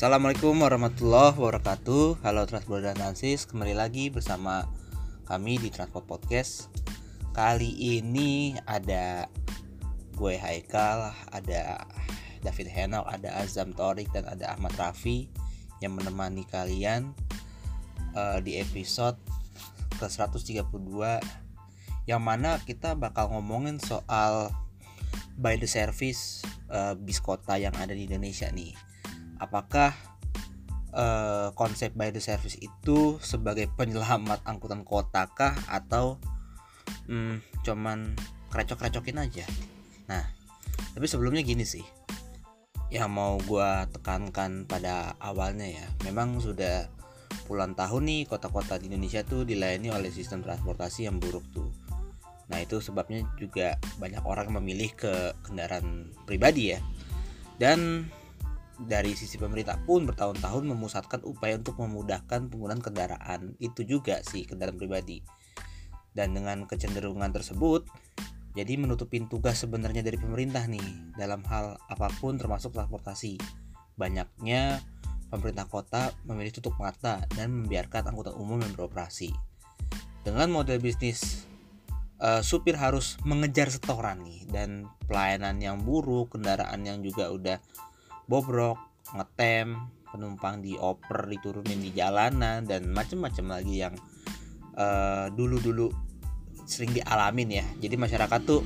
Assalamualaikum warahmatullahi wabarakatuh. Halo Transport dan Nansis Kembali lagi bersama kami di Transport Podcast. Kali ini ada gue Haikal Ada David Henok, ada Azam Torik dan ada Ahmad Rafi Yang menemani kalian uh, di episode ke 132 Yang mana kita bakal ngomongin soal by the service uh, bis kota yang ada di Indonesia nih apakah uh, konsep by the service itu sebagai penyelamat angkutan kota kah? Atau hmm, cuman krecok-krecokin aja? Nah tapi sebelumnya gini sih. Yang mau gue tekankan pada awalnya ya memang sudah puluhan tahun nih kota-kota di Indonesia tuh dilayani oleh sistem transportasi yang buruk tuh. Nah itu sebabnya juga banyak orang memilih ke kendaraan pribadi ya. Dan dari sisi pemerintah pun bertahun-tahun memusatkan upaya untuk memudahkan penggunaan kendaraan. Itu juga sih kendaraan pribadi. Dan dengan kecenderungan tersebut jadi menutupin tugas sebenarnya dari pemerintah nih dalam hal apa pun termasuk transportasi. Banyaknya pemerintah kota memilih tutup mata dan membiarkan angkutan umum yang beroperasi. Dengan model bisnis uh, supir harus mengejar setoran nih dan pelayanan yang buruk kendaraan yang juga udah bobrok ngetem penumpang dioper diturunin di jalanan dan macem-macem lagi yang uh, dulu-dulu sering dialamin ya. Jadi masyarakat tuh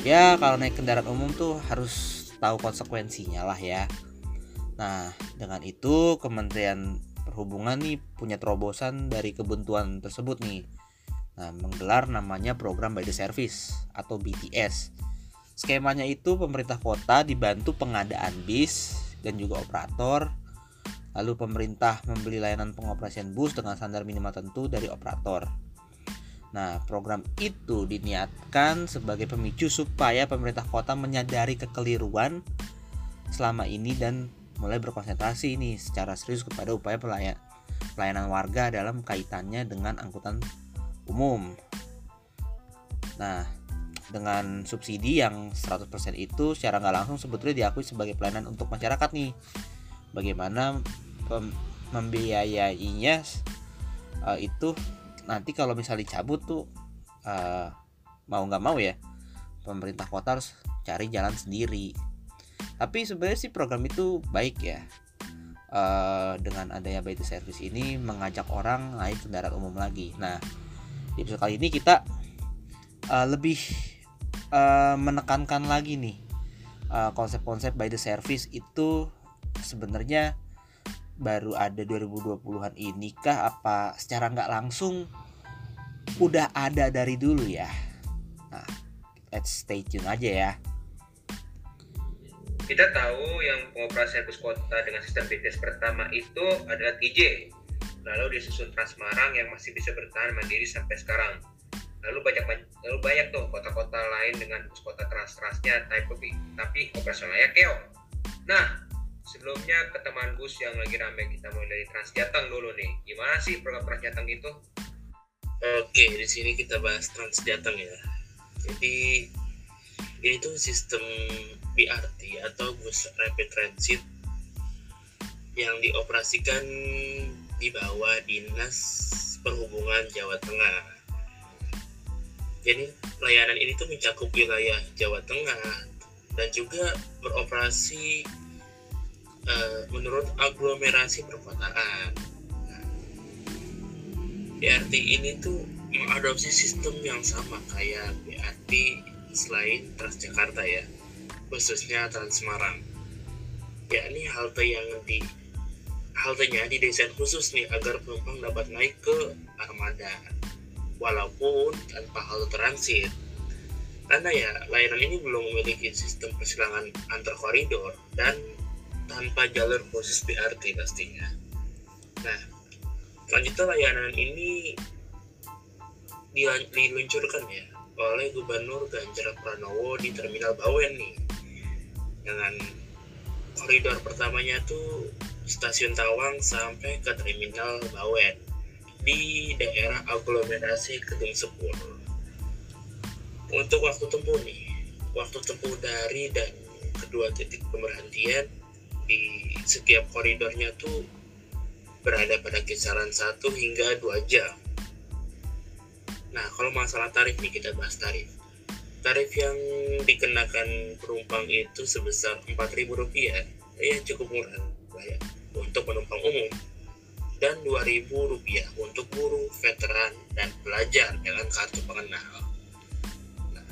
ya kalau naik kendaraan umum tuh harus tahu konsekuensinya lah ya. Nah dengan itu Kementerian Perhubungan nih punya terobosan dari kebentuan tersebut nih. Nah menggelar namanya program by the service atau BTS Skemanya itu pemerintah kota dibantu pengadaan bis dan juga operator. Lalu pemerintah membeli layanan pengoperasian bus dengan standar minimal tentu dari operator. Nah, program itu diniatkan sebagai pemicu supaya pemerintah kota menyadari kekeliruan selama ini dan mulai berkonsentrasi ini secara serius kepada upaya pelayanan warga dalam kaitannya dengan angkutan umum. Nah, dengan subsidi yang 100% itu secara nggak langsung sebetulnya diakui sebagai pelayanan untuk masyarakat nih. Bagaimana membiayainya uh, itu nanti kalau misalnya dicabut tuh uh, mau nggak mau ya pemerintah kota harus cari jalan sendiri. Tapi sebenarnya sih program itu baik ya. Uh, dengan adanya the service ini mengajak orang naik kendaraan umum lagi. Nah di episode kali ini kita uh, lebih uh, menekankan lagi nih uh, konsep-konsep by the service itu sebenarnya baru ada 2020-an ini kah? Apa secara nggak langsung udah ada dari dulu ya? Nah let's stay tune aja ya. Kita tahu yang pengoperasian bus kota dengan sistem BTS pertama itu adalah TJ lalu disusun Transmarang yang masih bisa bertahan mandiri sampai sekarang lalu banyak lalu banyak tuh kota-kota lain dengan kota keras-kerasnya tapi tapi operasionalnya keong. Nah sebelumnya ke teman bus yang lagi rame kita mulai dari Transjateng dulu nih. Gimana sih program Transjateng itu? Oke di sini kita bahas Transjateng ya. Jadi ini tuh sistem BRT atau bus rapid transit yang dioperasikan di bawah dinas perhubungan Jawa Tengah jadi layanan ini tuh mencakup wilayah Jawa Tengah dan juga beroperasi uh, menurut aglomerasi perkotaan. Nah, BRT ini tuh mengadopsi sistem yang sama kayak BRT selain Transjakarta ya, khususnya Trans Semarang. Yakni halte yang di haltenya didesain khusus nih agar penumpang dapat naik ke armada walaupun tanpa halte transit. Karena ya layanan ini belum memiliki sistem persilangan antar koridor dan tanpa jalur khusus BRT pastinya. Nah, selanjutnya layanan ini diluncurkan ya oleh Gubernur Ganjar Pranowo di Terminal Bawen nih dengan koridor pertamanya tuh stasiun Tawang sampai ke Terminal Bawen di daerah aglomerasi Kedung Sepur. Untuk waktu tempuh nih, waktu tempuh dari dan kedua titik pemberhentian di setiap koridornya tuh berada pada kisaran 1 hingga 2 jam. Nah, kalau masalah tarif nih kita bahas tarif. Tarif yang dikenakan penumpang itu sebesar Rp4.000 ya cukup murah ya, untuk penumpang umum dan Rp2.000 untuk guru, veteran, dan pelajar dengan kartu pengenal. Nah,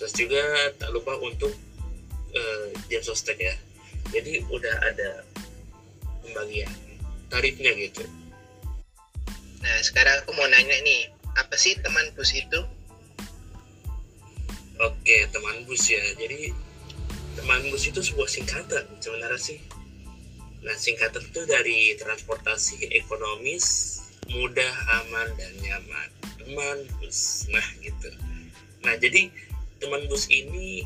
terus juga tak lupa untuk uh, jam sostek ya. Jadi udah ada pembagian tarifnya gitu. Nah, sekarang aku mau nanya nih, apa sih teman bus itu? Oke, teman bus ya. Jadi teman bus itu sebuah singkatan sebenarnya sih Nah, singkatan itu dari transportasi ekonomis, mudah, aman, dan nyaman. Teman bus. Nah, gitu. Nah, jadi teman bus ini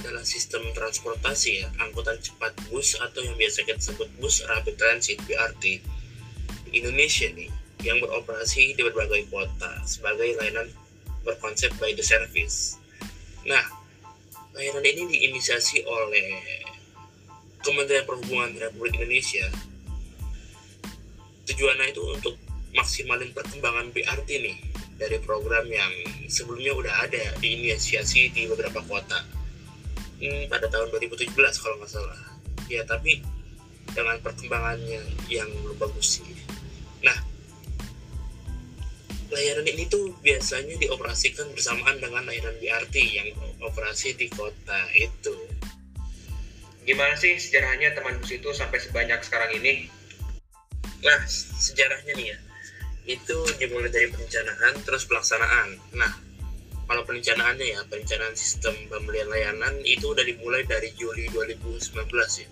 adalah sistem transportasi ya, angkutan cepat bus atau yang biasa kita sebut bus rapid transit BRT Indonesia nih, yang beroperasi di berbagai kota sebagai layanan berkonsep by the service. Nah, layanan ini diinisiasi oleh Kementerian Perhubungan Republik Indonesia tujuannya itu untuk maksimalin perkembangan BRT nih dari program yang sebelumnya udah ada diinisiasi di beberapa kota. Hmm, pada tahun 2017 kalau nggak salah. Ya tapi dengan perkembangannya yang belum bagus sih. Nah layanan ini tuh biasanya dioperasikan bersamaan dengan layanan BRT yang operasi di kota itu gimana sih sejarahnya teman bus itu sampai sebanyak sekarang ini? Nah, sejarahnya nih ya, itu dimulai dari perencanaan terus pelaksanaan. Nah, kalau perencanaannya ya, perencanaan sistem pembelian layanan itu udah dimulai dari Juli 2019 ya.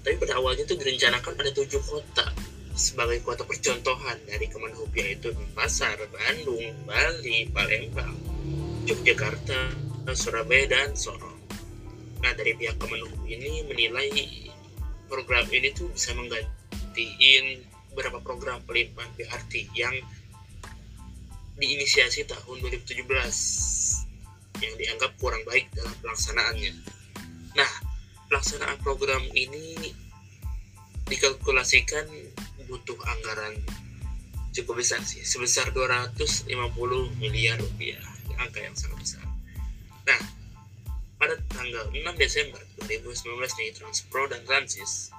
Tapi pada awalnya itu direncanakan ada tujuh kota sebagai kota percontohan dari Kemenhub yaitu Pasar, Bandung, Bali, Palembang, Yogyakarta, Surabaya, dan Sorong nah dari pihak Kemenhub ini menilai program ini tuh bisa menggantiin beberapa program pelimpahan BRT yang diinisiasi tahun 2017 yang dianggap kurang baik dalam pelaksanaannya. Nah, pelaksanaan program ini dikalkulasikan butuh anggaran cukup besar sih, sebesar 250 miliar rupiah, angka yang sangat besar. Nah, pada tanggal 6 Desember 2019 di Transpro dan Transis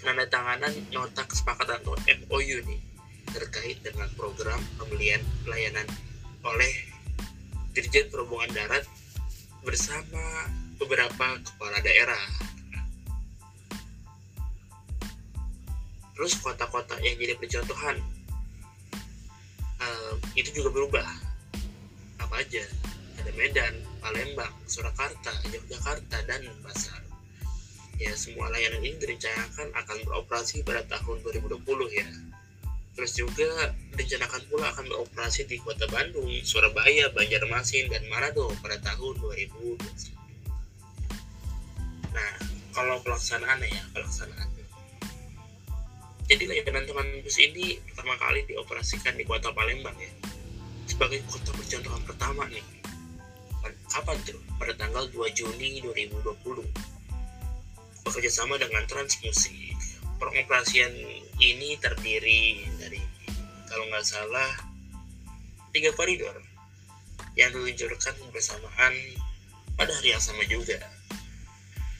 penandatanganan nota kesepakatan atau MOU nih terkait dengan program pembelian pelayanan oleh Dirjen Perhubungan Darat bersama beberapa kepala daerah. Terus kota-kota yang jadi percontohan uh, itu juga berubah. Apa aja? Medan, Palembang, Surakarta, Yogyakarta, dan Denpasar. Ya, semua layanan ini direncanakan akan beroperasi pada tahun 2020 ya. Terus juga direncanakan pula akan beroperasi di Kota Bandung, Surabaya, Banjarmasin, dan Manado pada tahun 2021. Nah, kalau pelaksanaannya ya, pelaksanaannya. Jadi layanan teman bus ini pertama kali dioperasikan di Kota Palembang ya sebagai kota percontohan pertama nih kapan tuh? Pada tanggal 2 Juni 2020. Bekerja sama dengan Transmusik. Pengoperasian ini terdiri dari kalau nggak salah tiga koridor yang diluncurkan bersamaan pada hari yang sama juga.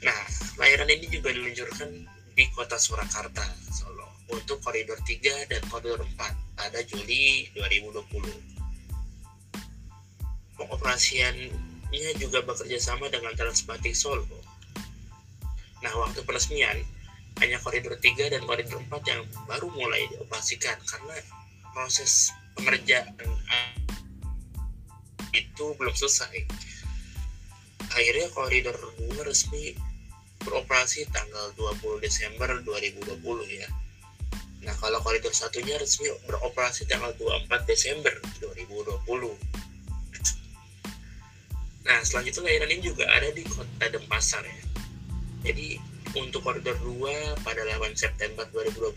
Nah, layanan ini juga diluncurkan di kota Surakarta, Solo, untuk koridor 3 dan koridor 4 pada Juli 2020. Pengoperasian ia juga bekerja sama dengan Transbatik Solo. Nah, waktu peresmian, hanya koridor 3 dan koridor 4 yang baru mulai dioperasikan karena proses pengerjaan itu belum selesai. Akhirnya koridor 2 resmi beroperasi tanggal 20 Desember 2020 ya. Nah, kalau koridor satunya resmi beroperasi tanggal 24 Desember 2020. Nah, selanjutnya layanan ini juga ada di kota Denpasar ya. Jadi, untuk koridor 2 pada 8 September 2020,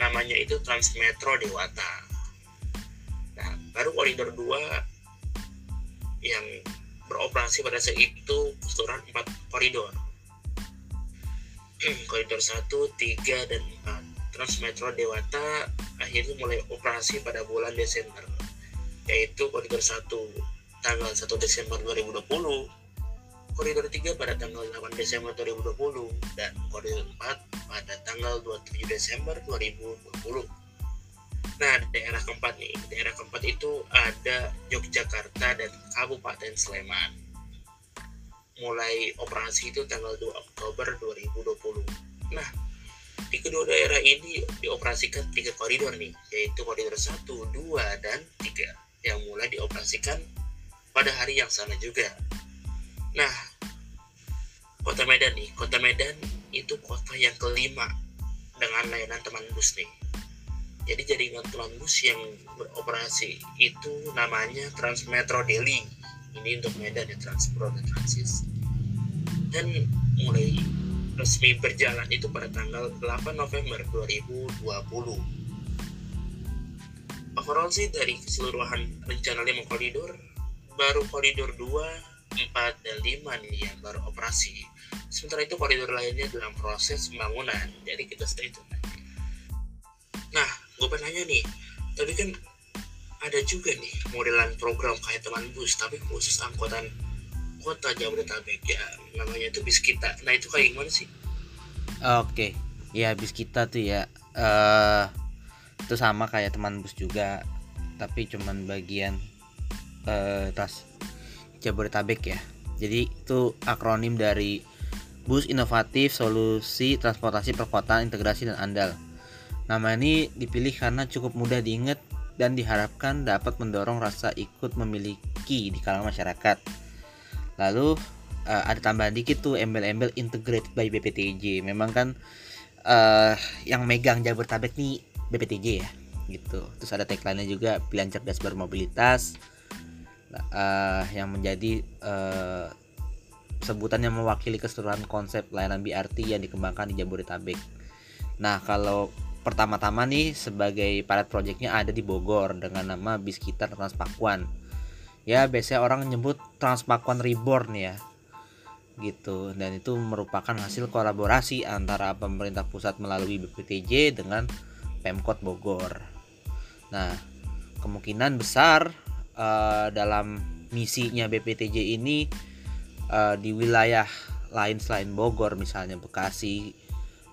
namanya itu Transmetro Dewata. Nah, baru koridor 2 yang beroperasi pada saat itu keseluruhan empat koridor koridor 1, 3, dan 4 Transmetro Dewata akhirnya mulai operasi pada bulan Desember yaitu koridor 1 tanggal 1 Desember 2020 koridor 3 pada tanggal 8 Desember 2020 dan koridor 4 pada tanggal 27 Desember 2020 Nah, daerah keempat nih, daerah keempat itu ada Yogyakarta dan Kabupaten Sleman. Mulai operasi itu tanggal 2 Oktober 2020. Nah, di kedua daerah ini dioperasikan tiga koridor nih, yaitu koridor 1, 2, dan 3 yang mulai dioperasikan pada hari yang sama juga. Nah, kota Medan nih, kota Medan itu kota yang kelima dengan layanan teman bus nih. Jadi jaringan tulang bus yang beroperasi itu namanya Transmetro Delhi. Ini untuk Medan ya Transpro dan Transis. Dan mulai resmi berjalan itu pada tanggal 8 November 2020 overall sih dari keseluruhan rencana 5 koridor baru koridor 2 4 dan 5 nih yang baru operasi. Sementara itu koridor lainnya dalam proses pembangunan. Jadi kita stay tune nah gue pengen nanya nih tapi kan ada juga nih modelan program kayak teman bus tapi khusus angkutan kota Jabodetabek ya namanya itu bis kita. Nah itu kayak gimana sih? Oke, ya bis kita tuh ya eh itu sama kayak teman bus juga, tapi cuman bagian eh tas Jabodetabek ya. Jadi itu akronim dari Bus Inovatif Solusi Transportasi Perkotaan Integrasi dan Andal. Nama ini dipilih karena cukup mudah diingat dan diharapkan dapat mendorong rasa ikut memiliki di kalangan masyarakat. Lalu eh, ada tambahan dikit tuh embel-embel integrated by BPTJ. Memang kan eh yang megang Jabodetabek nih BPTJ ya gitu. Terus ada tagline-nya juga pilihan cerdas bermobilitas Eh, yang menjadi eh, sebutan yang mewakili keseluruhan konsep layanan BRT yang dikembangkan di Jabodetabek. Nah, kalau pertama-tama nih sebagai pilot projectnya ada di Bogor dengan nama Biskita Transpakuan. Ya, biasanya orang nyebut Transpakuan Reborn ya. Gitu. Dan itu merupakan hasil kolaborasi antara pemerintah pusat melalui BPTJ dengan Pemkot Bogor. Nah, kemungkinan besar eh, dalam misinya BPTJ ini eh, di wilayah lain selain Bogor misalnya Bekasi,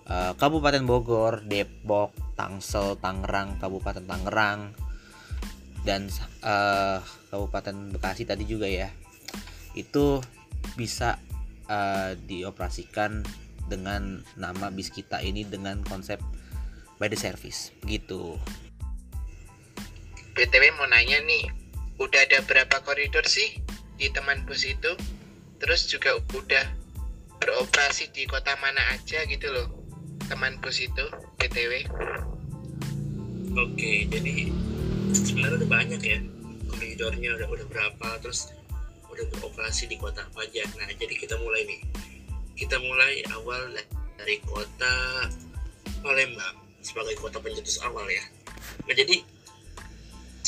eh, Kabupaten Bogor, Depok, Tangsel, Tangerang, Kabupaten Tangerang dan eh, Kabupaten Bekasi tadi juga ya. Itu bisa eh, dioperasikan dengan nama bis kita ini dengan konsep by the service begitu. BTW mau nanya nih, udah ada berapa koridor sih di teman bus itu? Terus juga udah beroperasi di kota mana aja gitu loh teman bus itu BTW oke jadi sebenarnya udah banyak ya koridornya udah udah berapa terus udah beroperasi di kota apa aja. Nah jadi kita mulai nih. Kita mulai awal dari kota Palembang sebagai kota pencetus awal ya. Nah jadi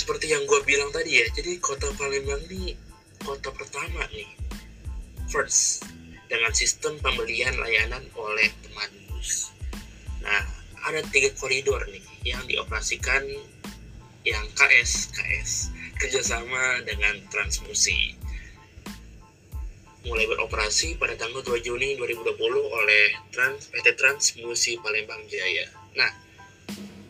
seperti yang gue bilang tadi ya. Jadi kota Palembang ini kota pertama nih first dengan sistem pembelian layanan oleh teman bus. Nah ada tiga koridor nih yang dioperasikan yang KS KS kerjasama dengan Transmusi. Mulai beroperasi pada tanggal 2 Juni 2020 oleh Trans PT Transmusi Palembang Jaya. Nah,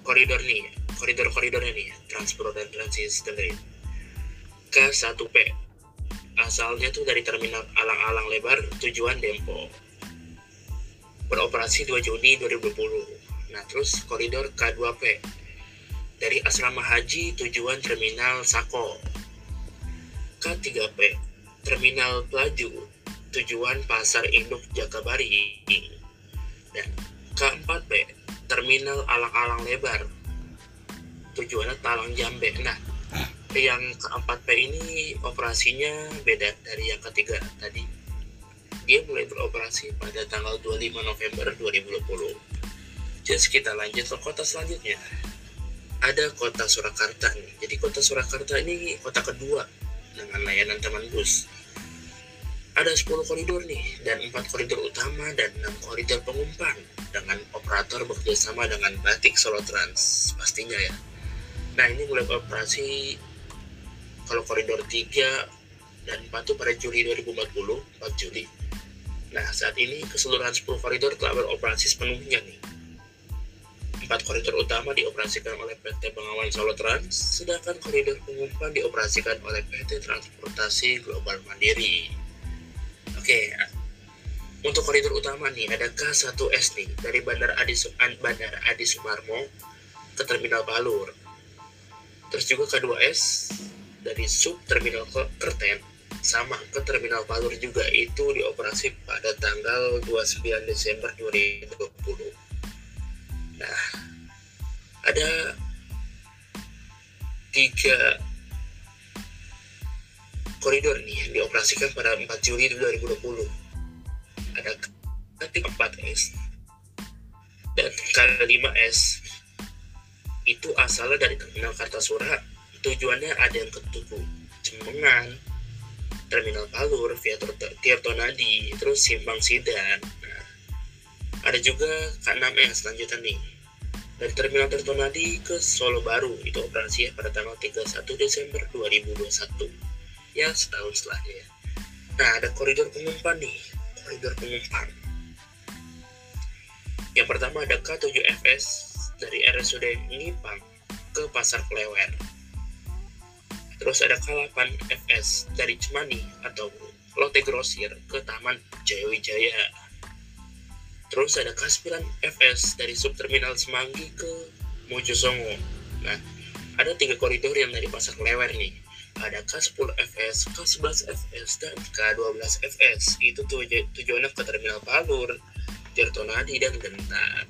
koridor nih, koridor-koridornya nih, Transpro dan Transis dengerin. K1P asalnya tuh dari terminal Alang-Alang Lebar tujuan Dempo. Beroperasi 2 Juni 2020. Nah, terus koridor K2P dari asrama haji tujuan terminal Sako. K3P Terminal Pelaju tujuan Pasar Induk Jakabari dan K4P Terminal Alang-Alang Lebar tujuannya Talang Jambe. Nah, yang keempat P ini operasinya beda dari yang ketiga tadi. Dia mulai beroperasi pada tanggal 25 November 2020. Jadi kita lanjut ke kota selanjutnya. Ada kota Surakarta nih. Jadi kota Surakarta ini kota kedua dengan layanan teman bus. Ada 10 koridor nih dan 4 koridor utama dan 6 koridor pengumpan dengan operator bekerjasama dengan Batik Solo Trans pastinya ya. Nah ini mulai operasi kalau koridor 3 dan 4 itu pada Juli 2040 4 Juli. Nah saat ini keseluruhan 10 koridor telah beroperasi sepenuhnya nih. Empat koridor utama dioperasikan oleh PT Bengawan Solo Trans, sedangkan koridor pengumpan dioperasikan oleh PT Transportasi Global Mandiri. Oke, untuk koridor utama nih ada K1S nih dari Bandara Adi, Bandara Adi Sumarmo ke Terminal Balur. Terus juga K2S dari sub Terminal Kerten sama ke Terminal Balur juga itu dioperasi pada tanggal 29 Desember 2020. Nah, ada tiga koridor nih yang dioperasikan pada 4 Juli 2020. Ada K4S dan K5S itu asalnya dari Terminal Kartasura. Tujuannya ada yang ke Tugu Cemengan, Terminal Palur, via Tirtonadi, terus Simpang Sidan. Nah, ada juga K6S selanjutnya nih dari Terminal Tirtonadi ke Solo Baru itu operasi ya pada tanggal 31 Desember 2021 ya setahun setelahnya ya nah ada koridor pengumpan nih koridor pengumpan yang pertama ada K7FS dari RSUD Nipang ke Pasar Klewer terus ada K8FS dari Cemani atau Lotte Grosir ke Taman Jayawijaya Terus ada K9 FS dari subterminal Semanggi ke Mojosongo. Nah, ada tiga koridor yang dari Pasar Lewer nih. Ada K10 FS, K11 FS, dan K12 FS. Itu tuj tujuannya ke Terminal Palur, Tirtonadi, dan Gentar.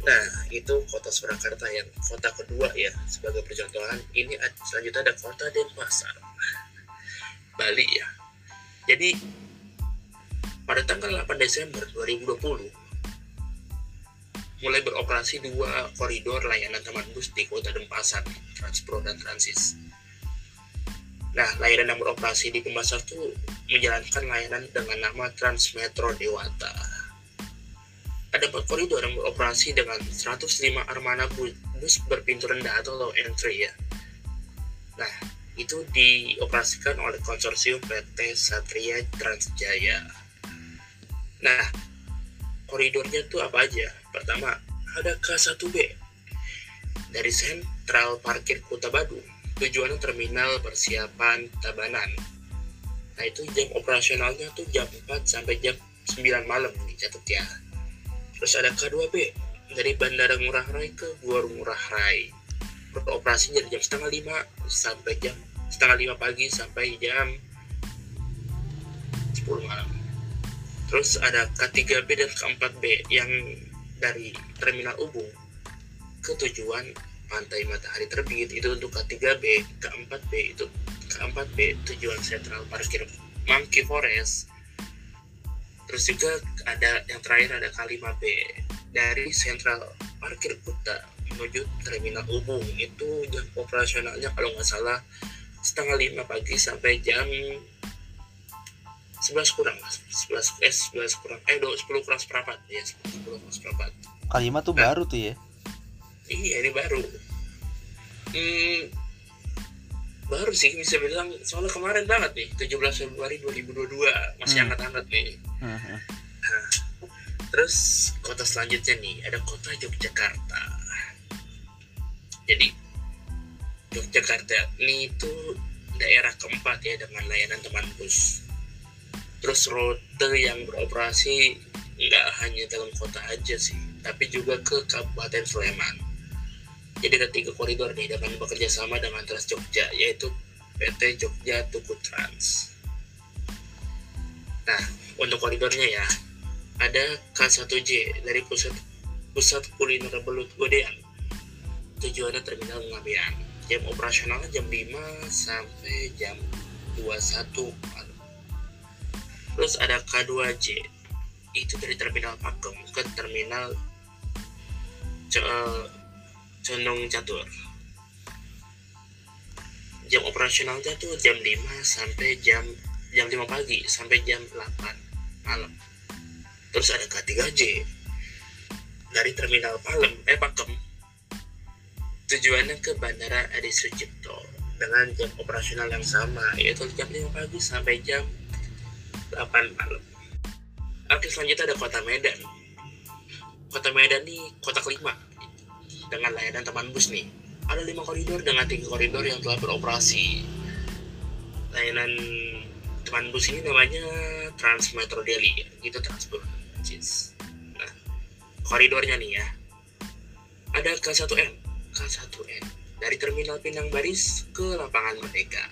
Nah, itu kota Surakarta yang kota kedua ya. Sebagai percontohan, ini selanjutnya ada kota Denpasar. Bali ya. Jadi pada tanggal 8 Desember 2020, mulai beroperasi dua koridor layanan teman bus di kota Denpasar, Transpro dan Transis. Nah, layanan yang beroperasi di Denpasar itu menjalankan layanan dengan nama Transmetro Dewata. Ada empat koridor yang beroperasi dengan 105 armada bus berpintu rendah atau low entry ya. Nah, itu dioperasikan oleh konsorsium PT Satria Transjaya. Nah, koridornya tuh apa aja? Pertama, ada K1B dari sentral parkir Kota Badung. Tujuannya terminal persiapan Tabanan. Nah, itu jam operasionalnya tuh jam 4 sampai jam 9 malam nih catat ya. Terus ada K2B dari Bandara Ngurah Rai ke Gor Ngurah Rai. Beroperasi dari jam setengah lima sampai jam setengah lima pagi sampai jam 10 malam terus ada K3B dan K4B yang dari Terminal Ubung ke tujuan Pantai Matahari Terbit itu untuk K3B, K4B itu K4B tujuan sentral parkir Monkey Forest. Terus juga ada yang terakhir ada K5B dari sentral parkir Kuta menuju Terminal Ubung itu jam operasionalnya kalau nggak salah setengah lima pagi sampai jam 11 kurang mas 11 eh 11 kurang eh 10 kurang seperempat ya 10 kurang seperempat. Kalimat tuh nah, baru tuh ya iya ini baru. Hmm, baru sih bisa bilang soalnya kemarin banget nih 17 Februari 2022 masih hmm. hangat-hangat nih. Hmm. nah, terus kota selanjutnya nih ada kota Yogyakarta. Jadi Yogyakarta ini itu daerah keempat ya dengan layanan teman bus. Terus rute yang beroperasi nggak hanya dalam kota aja sih tapi juga ke Kabupaten Sleman jadi ada tiga koridor nih dengan bekerja sama dengan Trans Jogja yaitu PT Jogja Tuku Trans. Nah untuk koridornya ya ada K1J dari pusat pusat kuliner belut Godean. Tujuannya terminal Ngabean. Jam operasionalnya jam 5 sampai jam 21 terus ada K2J itu dari terminal Pakem ke terminal Condong Catur. Jam operasionalnya tuh jam 5 sampai jam jam 5 pagi sampai jam 8 malam. Terus ada K3J dari terminal Palem eh Pakem. Tujuannya ke Bandara Adi Sucipto dengan jam operasional yang sama yaitu jam 5 pagi sampai jam 8 malam. Oke selanjutnya ada kota Medan. Kota Medan nih kota kelima dengan layanan teman bus nih. Ada lima koridor dengan tiga koridor yang telah beroperasi. Layanan teman bus ini namanya Trans Metro Delhi gitu transport nah koridornya nih ya. Ada K1M K1M dari Terminal Pinang Baris ke Lapangan Merdeka.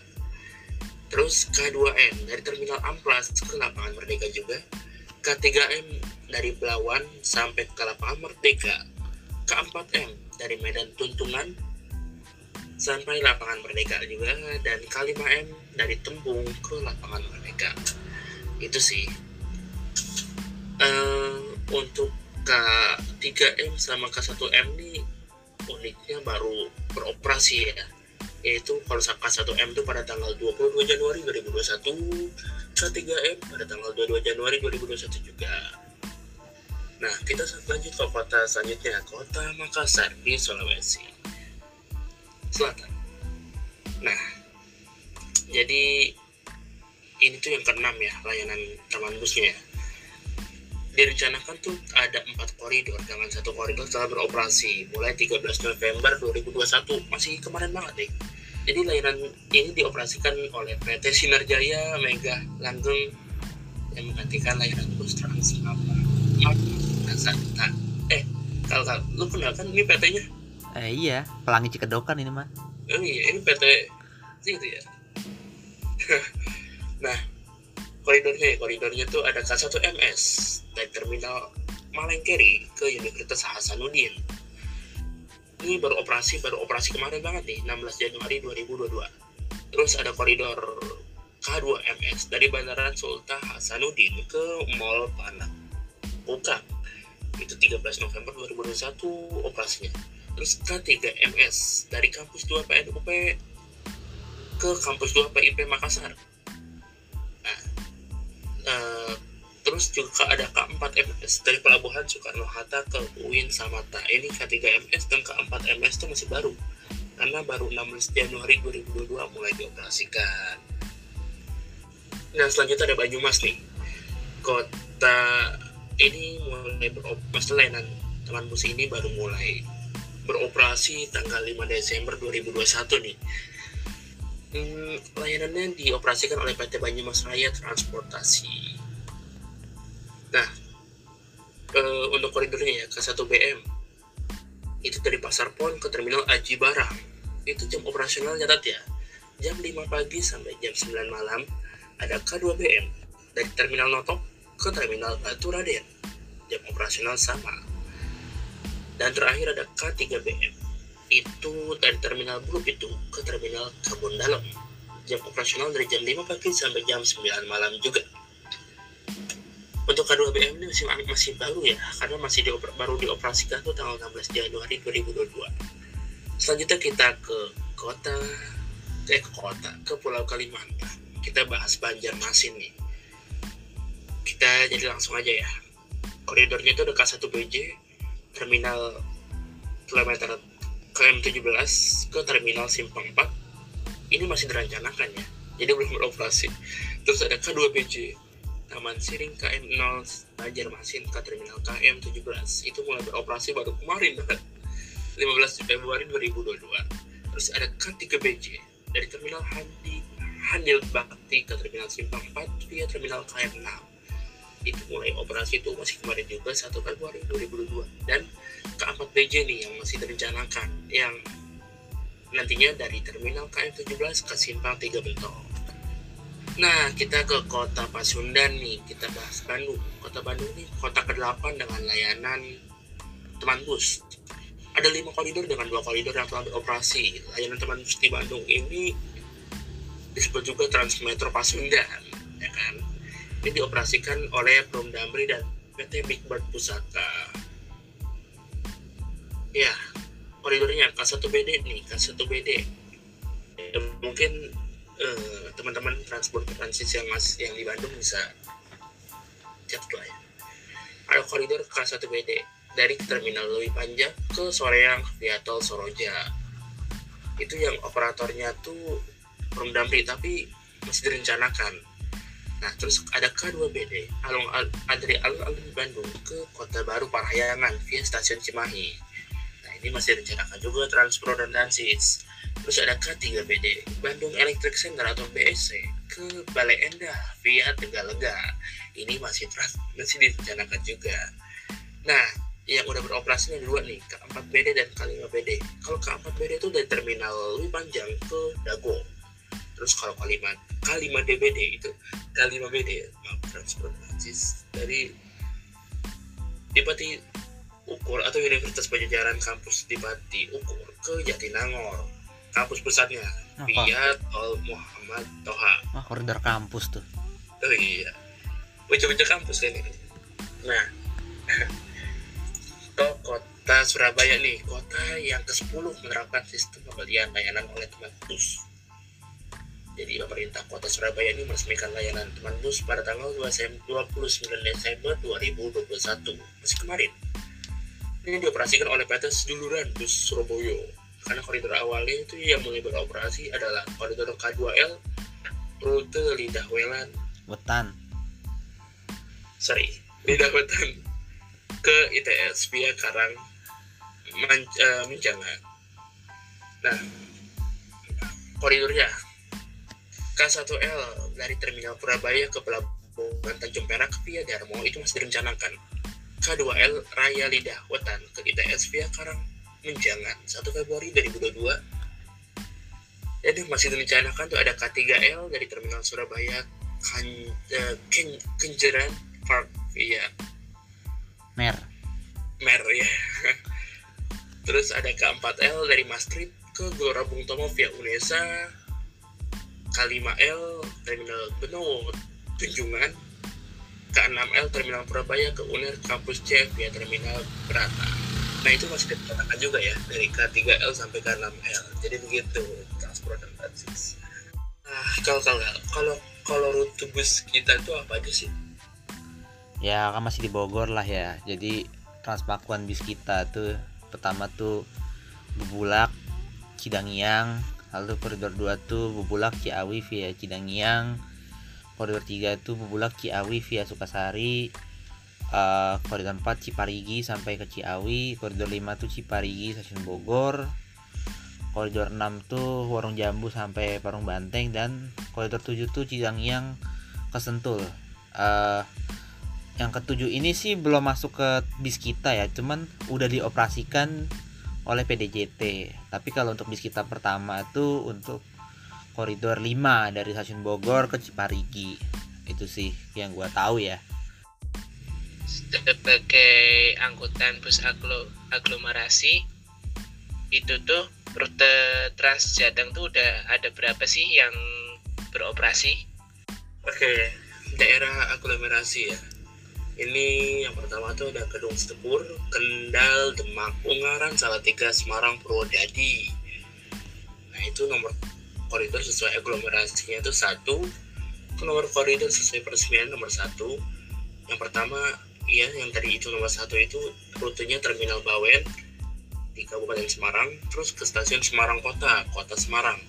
Terus K2M dari Terminal Amplas ke Lapangan Merdeka juga. K3M dari Belawan sampai ke Lapangan Merdeka. K4M dari Medan Tuntungan sampai Lapangan Merdeka juga dan K5M dari Tembung ke Lapangan Merdeka. Itu sih. Uh, untuk K3M sama K1M ini uniknya baru beroperasi ya. Yaitu kalau K1M itu pada tanggal 22 Januari 2021 K3M pada tanggal 22 Januari 2021 juga nah kita lanjut ke kota selanjutnya kota Makassar di Sulawesi Selatan. Nah jadi ini tuh yang keenam ya layanan taman busnya ya. Direncanakan tuh ada empat koridor dengan satu koridor telah beroperasi mulai 13 November 2021 masih kemarin banget deh jadi layanan ini dioperasikan oleh PT Sinarjaya Mega Langgeng yang menggantikan layanan bus Trans Santa eh kalau kalau lu kenal kan ini PT-nya? Eh iya pelangi cikedokan ini mah oh iya ini PT. Gitu ya. Nah koridornya koridornya tuh ada K1MS dari terminal Malengkeri ke Universitas Hasanuddin. Ini baru operasi baru operasi kemarin banget nih 16 Januari 2022 terus ada koridor K2MS dari Bandara Sultan Hasanuddin ke Mall Panak buka itu 13 November 2021 operasinya. Terus K3MS dari kampus 2 PNUP ke kampus 2 PIP Makassar. Uh, terus juga ada K4MS dari Pelabuhan Soekarno-Hatta ke UIN Samata ini K3MS dan K4MS itu masih baru. Karena baru 16 Januari 2022 mulai dioperasikan. Nah selanjutnya ada Banyumas nih. Kota ini mulai beroperasi layanan teman bus ini baru mulai beroperasi tanggal 5 Desember 2021 nih. Hmm, layanannya dioperasikan oleh PT Banyumas Raya Transportasi. Nah, e, untuk koridornya ya ke 1 BM itu dari Pasar Pon ke Terminal Aji Barang. Itu jam operasional nyatat ya. Jam 5 pagi sampai jam 9 malam ada K2 BM dari Terminal Notok ke Terminal Batu Raden jam operasional sama. Dan terakhir ada K3 BM itu dari terminal Blup itu ke terminal Kebun Dalam. Jam operasional dari jam 5 pagi sampai jam 9 malam juga. Untuk K2BM ini masih masih baru ya karena masih di, baru dioperasikan tuh tanggal 16 Januari 2022 selanjutnya kita ke kota eh ke kota ke Pulau Kalimantan. Kita bahas Banjarmasin nih kita jadi langsung aja ya. Koridornya itu ada K1BJ terminal kilometer KM17 ke terminal Simpang 4 ini masih direncanakan ya jadi belum beroperasi. Terus ada K2BJ Taman Siring KM0 Banjarmasin ke terminal KM17 itu mulai beroperasi baru kemarin 15 Februari 2022 terus ada K3BJ dari terminal Handi Handil Bakti ke terminal Simpang 4 via terminal KM6 itu mulai operasi itu masih kemarin juga 1 Februari 2022 dan ke-4 BJ nih yang masih direncanakan yang nantinya dari terminal KM17 ke Simpang 3 Bentol. Nah, kita ke kota Pasundan nih, kita bahas Bandung. Kota Bandung nih kota ke-8 dengan layanan teman bus. Ada lima koridor dengan dua koridor yang telah beroperasi. Layanan teman bus di Bandung ini disebut juga Transmetro Pasundan, ya kan? Ini dioperasikan oleh Prom Damri dan PT Big Bird Pusaka. Ya koridornya K1BD nih K1BD ya, mungkin eh, teman-teman transportasi yang mas yang di Bandung bisa catat lah ya. Ada koridor K1BD dari terminal Lewi Panjang ke Soreang via tol Soroja. Itu yang operatornya tuh damping tapi masih direncanakan nah terus ada K2BD alung al, dari alun-alun Bandung ke Kota Baru Parahyangan via stasiun Cimahi. Nah ini masih direncanakan juga Transpro dan Dansis terus ada K3BD Bandung Electric Center atau BSC ke Balai Endah via Tegalega ini masih trans, masih direncanakan juga. Nah yang udah beroperasi ada dua nih K4BD dan K5BD kalau K4BD itu dari terminal lebih panjang ke Dago terus kalau K5 K5DBD itu K5BD maaf transportasi dari Dipati Ukur atau Universitas Pajajaran kampus Dipati Ukur ke Jatinangor kampus pusatnya via Tol Muhammad Toha Wah, koridor kampus tuh. Oh iya. Bocah-bocah kampus kan ini. Nah, ke kota Surabaya nih, kota yang ke-10 menerapkan sistem pembelian layanan oleh teman bus. Jadi pemerintah kota Surabaya ini meresmikan layanan teman bus pada tanggal 2 Sem- 29 Desember 2021, masih kemarin. Ini dioperasikan oleh PT Seduluran Bus Surabaya. Karena koridor awalnya itu yang mulai beroperasi adalah koridor K2L rute Lidah Welan Wetan. sorry Lidah Wetan ke ITS via Karang Man, Menjangan. Nah, koridornya K1L dari Terminal Purabaya ke Pelabuhan Tanjung Perak via Darmo itu masih direncanakan. K2L Raya Lidah Wetan ke ITS via Karang Menjangan 1 Februari 2022 dan yang masih direncanakan tuh ada K3L dari Terminal Surabaya kan, eh, Ken- Kenjeran Park via Mer. Mer ya. Terus ada K4L dari Maastricht ke Gelora Bung Tomo via Unesa. K5L Terminal Benowo Tunjungan. K6L Terminal Purabaya ke UNER Kampus C via Terminal Berata. Nah itu masih dikatakan juga ya dari K3L sampai K6L. Jadi begitu transport dan transis. Nah kalau kalau kalau kalau rute bus kita itu apa aja sih? Ya kan masih di Bogor lah ya. Jadi transpakuan bis kita tuh pertama tuh Bubulak, Cidangiang, lalu koridor 2 tuh Bubulak Ciawi via Cidangiang. Koridor 3 tuh Bubulak Ciawi via Sukasari. Eh, koridor 4 Ciparigi sampai ke Ciawi, koridor 5 tuh Ciparigi stasiun Bogor. Koridor 6 tuh Warung Jambu sampai Parung Banteng dan koridor 7 tuh Cidangiang ke Sentul. Eh yang ketujuh ini sih belum masuk ke bis kita ya cuman udah dioperasikan oleh PDJT tapi kalau untuk bis kita pertama itu untuk koridor 5 dari stasiun Bogor ke Ciparigi itu sih yang gua tahu ya sebagai angkutan bus aglo aglomerasi itu tuh rute Trans Jateng tuh udah ada berapa sih yang beroperasi? Oke, daerah aglomerasi ya. Ini yang pertama tuh ada Kedung Setepur, Kendal, Demak, Ungaran, Salatiga, Semarang, Purwodadi. Nah itu nomor koridor sesuai aglomerasinya itu satu. Itu nomor koridor sesuai peresmian nomor satu. Yang pertama, ya yang tadi itu nomor satu itu rutenya Terminal Bawen di Kabupaten Semarang, terus ke stasiun Semarang Kota, Kota Semarang.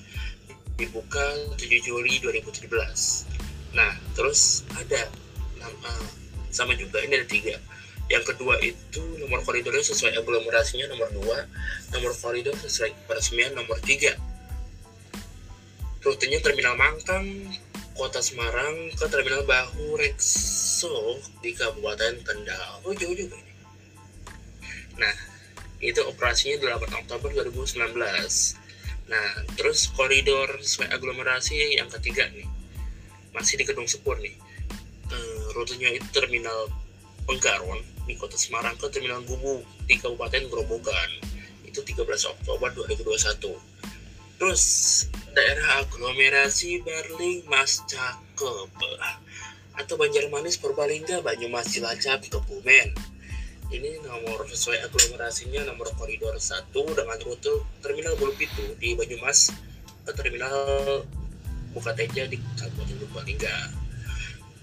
Dibuka 7 Juli 2017. Nah, terus ada nama sama juga ini ada tiga. Yang kedua itu nomor koridornya sesuai aglomerasinya nomor dua, nomor koridor sesuai peresmian nomor tiga. Rutenya Terminal Mangkang, Kota Semarang ke Terminal Bahu Rekso di Kabupaten Kendal. Oh jauh juga ini. Nah, itu operasinya 8 Oktober 2019. Nah, terus koridor sesuai aglomerasi yang ketiga nih, masih di Kedung Sepur nih rutenya itu terminal Penggaron di kota Semarang ke terminal Gubuk di Kabupaten Grobogan. Itu 13 Oktober 2021 terus daerah aglomerasi Berling Mas Cakep. Atau Banjarmanis Purbalingga Banyumas Cilacap Kebumen. Ini nomor sesuai aglomerasinya nomor koridor 1 dengan rute terminal Bulupitu di Banyumas ke terminal buka teja di Kabupaten Purbalingga.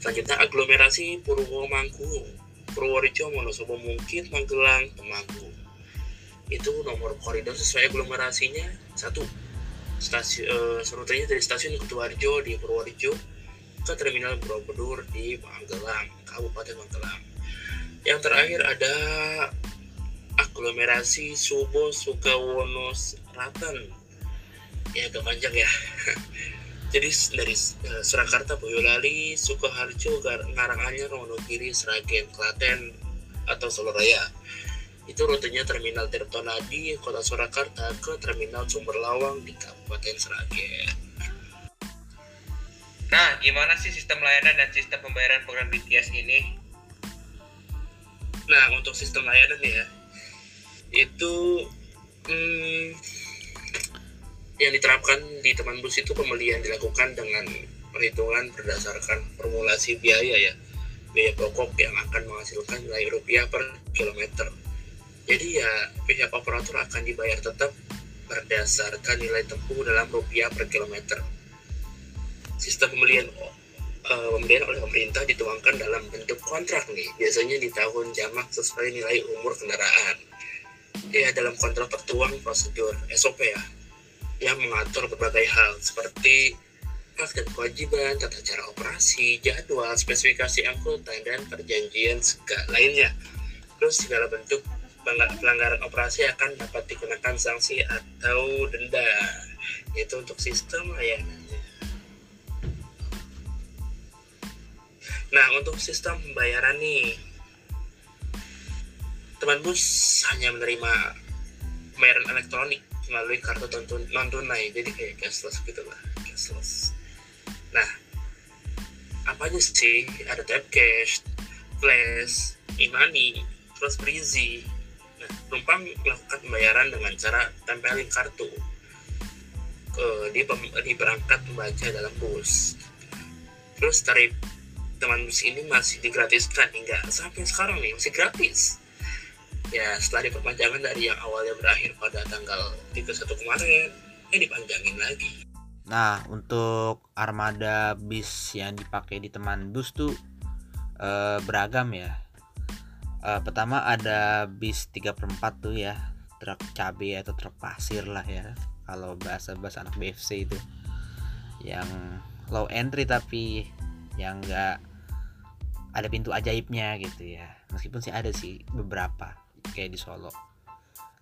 Selanjutnya aglomerasi Purwomangkuning, Purworejo, Wonosobo, Mungkin, Magelang, Temanggung. Itu nomor koridor sesuai aglomerasinya satu. Stasiun rutenya dari stasiun Kutuarjo di Purworejo ke terminal Borobudur di Magelang, Kabupaten Magelang. Yang terakhir ada aglomerasi Subo Sukawono Selatan. Ya agak panjang ya. Jadi dari uh, Surakarta, Boyolali, Sukoharjo, Karanganyar, Wonogiri, Sragen, Klaten, atau Solo Raya. Itu rutenya Terminal Tirtonadi, Kota Surakarta ke Terminal Sumberlawang di Kabupaten Sragen. Nah, gimana sih sistem layanan dan sistem pembayaran program BTS ini? Nah, untuk sistem layanan ya, itu hmm, yang diterapkan di teman bus itu pembelian dilakukan dengan perhitungan berdasarkan formulasi biaya ya. Biaya pokok yang akan menghasilkan nilai rupiah per kilometer. Jadi ya pihak operator akan dibayar tetap berdasarkan nilai tempuh dalam rupiah per kilometer. Sistem pembelian uh, pembelian oleh pemerintah dituangkan dalam bentuk kontrak nih. Biasanya di tahun jamak sesuai nilai umur kendaraan. Ya dalam kontrak tertuang prosedur SOP ya yang mengatur berbagai hal seperti hak dan kewajiban, tata cara operasi, jadwal, spesifikasi angkutan, dan perjanjian segala lainnya. Terus segala bentuk pelanggaran operasi akan dapat dikenakan sanksi atau denda. Itu untuk sistem layanannya. Nah, untuk sistem pembayaran nih, teman bus hanya menerima pembayaran elektronik melalui kartu non tunai jadi kayak cashless gitu lah cashless. Nah apa aja sih? Ada tap cash flash e-money terus breezy. Nah penumpang melakukan pembayaran dengan cara tempelin kartu ke di, di perangkat membaca dalam bus. Terus tarif teman bus ini masih digratiskan hingga sampai sekarang nih masih gratis ya setelah diperpanjangan dari yang awalnya berakhir pada tanggal 31 kemarin ini dipanjangin lagi. Nah untuk armada bis yang dipakai di teman bus tuh eh, beragam ya. Eh, pertama ada bis 3 per 4 tuh ya truk cabai atau truk pasir lah ya kalau bahasa bahasa anak BFC itu. Yang low entry tapi yang enggak ada pintu ajaibnya gitu ya. Meskipun sih ada sih beberapa kayak di Solo.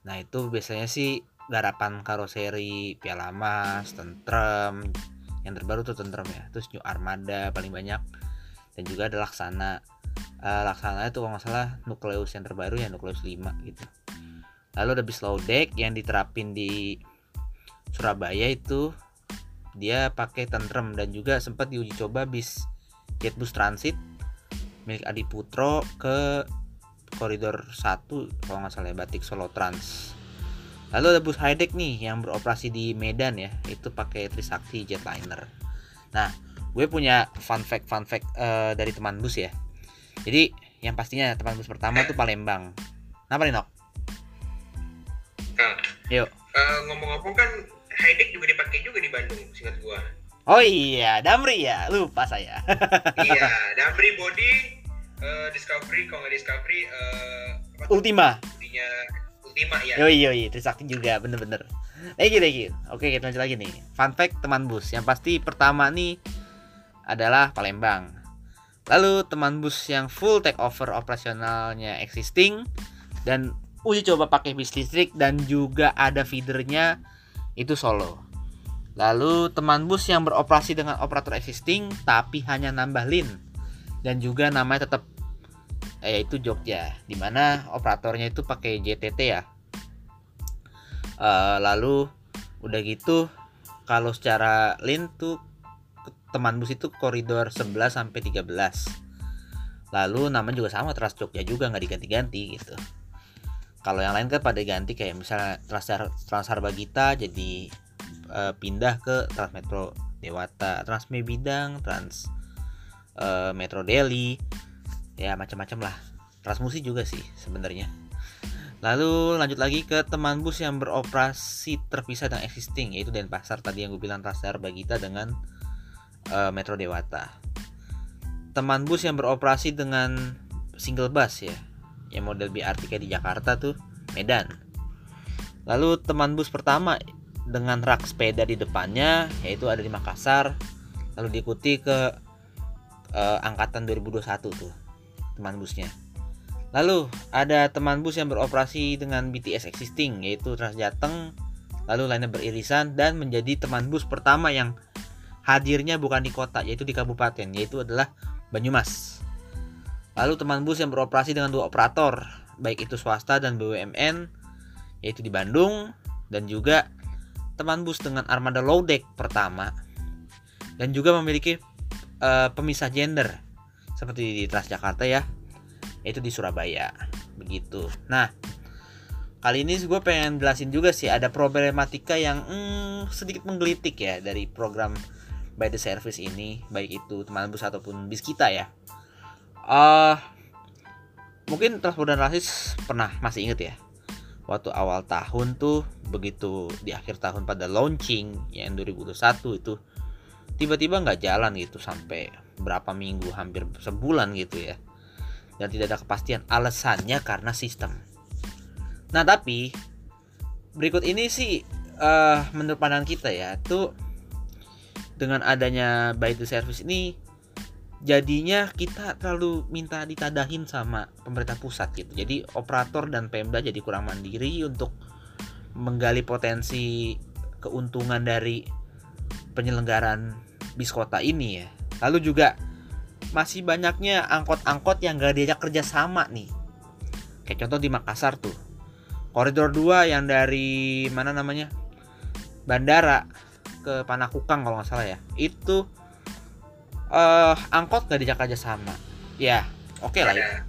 Nah itu biasanya sih garapan karoseri Piala Mas Tentrem. Yang terbaru tuh Tentrem ya terus New Armada paling banyak. Dan juga ada Laksana. Uh, Laksana itu kalau nggak salah nukleus yang terbaru ya nukleus 5 gitu. Lalu ada bis low deck yang diterapin di Surabaya itu. Dia pakai tentrem dan juga sempat diuji coba bis Jetbus Transit milik Adi Putro ke koridor 1 kalau nggak salah ya Batik Solo Trans. Lalu ada bus high deck nih yang beroperasi di Medan ya itu pakai Trisakti Jetliner. Nah gue punya fun fact fun fact uh, dari teman bus ya. Jadi yang pastinya teman bus pertama tuh Palembang. Kenapa nih Nok? Kang, yuk. uh, ngomong-ngomong kan high deck juga dipakai juga di Bandung singkat gua. Oh iya, Damri ya, lupa saya. iya, Damri body uh, Discovery kalau nggak Discovery uh, apa? Ultima. Ultinya Ultima ya. Yoi yoi, Trisakti juga bener-bener. Lagi lagi. Oke kita lanjut lagi nih. Fun fact teman bus. Yang pasti pertama nih adalah Palembang. Lalu teman bus yang full take over operasionalnya existing dan uji coba pakai bis listrik dan juga ada feedernya itu Solo. Lalu teman bus yang beroperasi dengan operator existing tapi hanya nambah lin dan juga namanya tetap eh, yaitu Jogja di mana operatornya itu pakai JTT ya. Uh, lalu udah gitu kalau secara lin tuh teman bus itu koridor 11 sampai 13 lalu namanya juga sama Trans Jogja juga nggak diganti-ganti gitu. Kalau yang lain kan pada ganti kayak misalnya Trans Transar Bagita jadi uh, pindah ke Transmetro Dewata, Transme Bidang, Trans uh, Metro Delhi, ya macam-macam lah. Transmusi juga sih sebenarnya. Lalu lanjut lagi ke teman bus yang beroperasi terpisah dengan existing yaitu Denpasar tadi yang gue bilang Transar Bagita dengan uh, Metro Dewata. Teman bus yang beroperasi dengan single bus ya, yang model BRT kayak di Jakarta tuh Medan. Lalu teman bus pertama dengan rak sepeda di depannya yaitu ada di Makassar, lalu diikuti ke uh, angkatan 2021 tuh teman busnya. Lalu ada teman bus yang beroperasi dengan BTS existing yaitu Transjateng, lalu lainnya beririsan dan menjadi teman bus pertama yang hadirnya bukan di kota yaitu di kabupaten yaitu adalah Banyumas. Lalu teman bus yang beroperasi dengan dua operator baik itu swasta dan BUMN yaitu di Bandung dan juga teman bus dengan armada low deck pertama dan juga memiliki uh, pemisah gender seperti di Transjakarta ya yaitu di Surabaya. Begitu. Nah kali ini gue pengen jelasin juga sih ada problematika yang hmm, sedikit menggelitik ya dari program by the service ini baik itu teman bus ataupun bis kita ya. Uh, mungkin transport dan rasis pernah masih inget ya waktu awal tahun tuh begitu di akhir tahun pada launching yang 2021 itu tiba-tiba nggak jalan gitu sampai berapa minggu hampir sebulan gitu ya dan tidak ada kepastian alasannya karena sistem. Nah tapi berikut ini sih uh, menurut pandangan kita ya tuh dengan adanya by the service ini jadinya kita terlalu minta ditadahin sama pemerintah pusat gitu. Jadi operator dan Pemda jadi kurang mandiri untuk menggali potensi keuntungan dari penyelenggaraan bis kota ini ya. Lalu juga masih banyaknya angkot-angkot yang gak diajak kerja sama nih. Kayak contoh di Makassar tuh. Koridor 2 yang dari mana namanya? Bandara ke Panakukang kalau nggak salah ya. Itu uh, angkot gak diajak kerja sama. Ya, oke okay lah ya.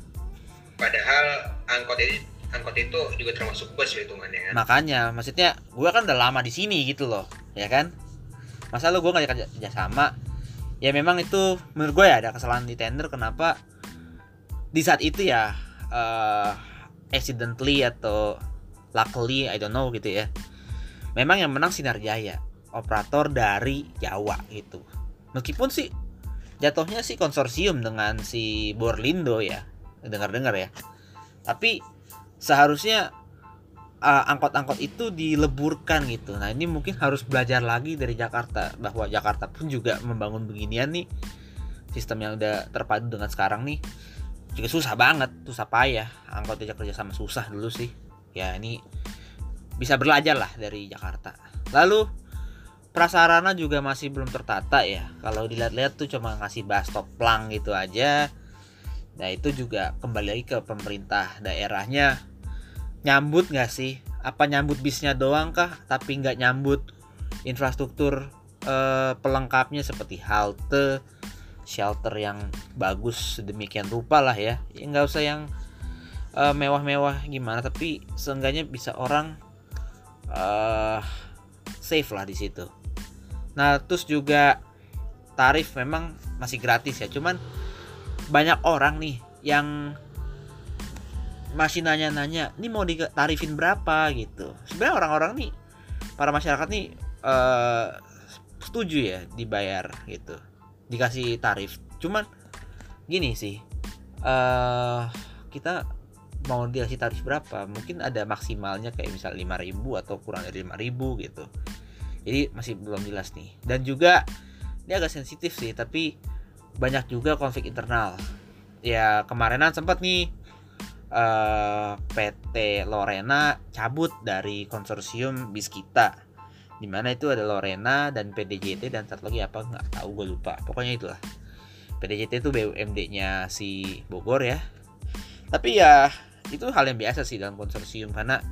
Padahal angkot ini angkot itu juga termasuk bus hitungannya kan. Makanya, maksudnya gue kan udah lama di sini gitu loh, ya kan? Masa lu gue gak kerja, sama? Ya memang itu menurut gue ya ada kesalahan di tender kenapa di saat itu ya uh, accidentally atau luckily I don't know gitu ya. Memang yang menang Sinar Jaya operator dari Jawa gitu. Meskipun sih jatuhnya sih konsorsium dengan si Borlindo ya dengar-dengar ya. Tapi seharusnya uh, angkot-angkot itu dileburkan gitu. Nah ini mungkin harus belajar lagi dari Jakarta bahwa Jakarta pun juga membangun beginian nih sistem yang udah terpadu dengan sekarang nih juga susah banget, susah payah. Angkot diajak kerja sama susah dulu sih. Ya ini bisa belajar lah dari Jakarta. Lalu prasarana juga masih belum tertata ya. Kalau dilihat-lihat tuh cuma ngasih bus stop plang gitu aja. Nah itu juga kembali lagi ke pemerintah daerahnya nyambut nggak sih? Apa nyambut bisnya doang kah? Tapi nggak nyambut infrastruktur eh, pelengkapnya seperti halte shelter yang bagus sedemikian rupa lah ya. Ya nggak usah yang eh, mewah-mewah gimana tapi seenggaknya bisa orang eh, safe lah di situ. Nah terus juga tarif memang masih gratis ya. Cuman banyak orang nih yang masih nanya-nanya ini mau ditarifin berapa? Gitu. Sebenarnya orang-orang nih para masyarakat nih uh, setuju ya dibayar gitu dikasih tarif. Cuman gini sih uh, kita mau dikasih tarif berapa? Mungkin ada maksimalnya kayak misal 5000 atau kurang dari 5000 gitu. Jadi masih belum jelas nih. Dan juga ini agak sensitif sih tapi banyak juga konflik internal. Ya kemarinan sempat nih eh, PT Lorena cabut dari konsorsium bis kita di mana itu ada Lorena dan PDJT dan satu lagi apa? Nggak tahu gue lupa. Pokoknya itulah. PDJT itu BUMD-nya si Bogor ya. Tapi ya itu hal yang biasa sih dalam konsorsium. Karena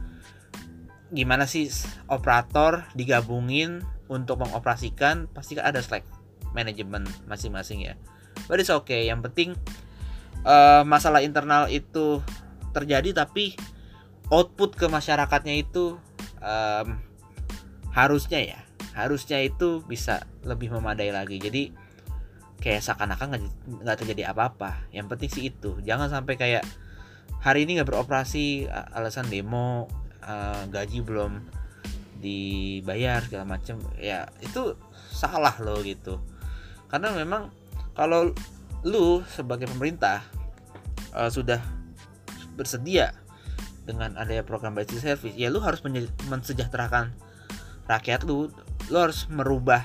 gimana sih operator digabungin untuk mengoperasikan pasti ada slack manajemen masing-masing ya. But it's okay. Yang penting uh, masalah internal itu terjadi tapi output ke masyarakatnya itu um, harusnya ya harusnya itu bisa lebih memadai lagi. Jadi kayak seakan-akan nggak terjadi apa-apa. Yang penting sih itu. Jangan sampai kayak hari ini nggak beroperasi alasan demo uh, gaji belum dibayar segala macam ya itu salah loh gitu. Karena memang kalau lu sebagai pemerintah uh, sudah bersedia dengan adanya program basic service ya lu harus mensejahterakan rakyat lu. Lu harus merubah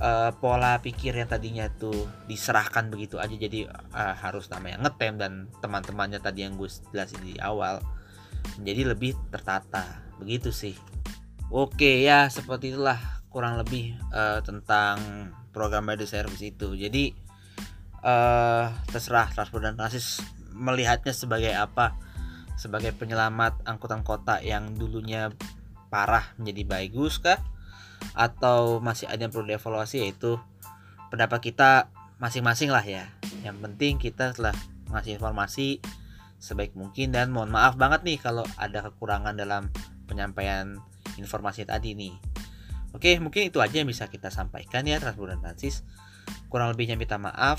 uh, pola pikir yang tadinya tuh diserahkan begitu aja. Jadi uh, harus namanya ngetem dan teman-temannya tadi yang gue jelasin di awal menjadi lebih tertata. Begitu sih. Oke ya seperti itulah kurang lebih uh, tentang program by the service itu. Jadi uh, terserah transport dan transis melihatnya sebagai apa? Sebagai penyelamat angkutan kota yang dulunya parah menjadi bagus kah? Atau masih ada yang perlu dievaluasi yaitu pendapat kita masing-masing lah ya. Yang penting kita telah ngasih informasi sebaik mungkin dan mohon maaf banget nih kalau ada kekurangan dalam penyampaian informasi tadi nih. Oke mungkin itu aja yang bisa kita sampaikan ya Transbulan Transis kurang lebihnya minta maaf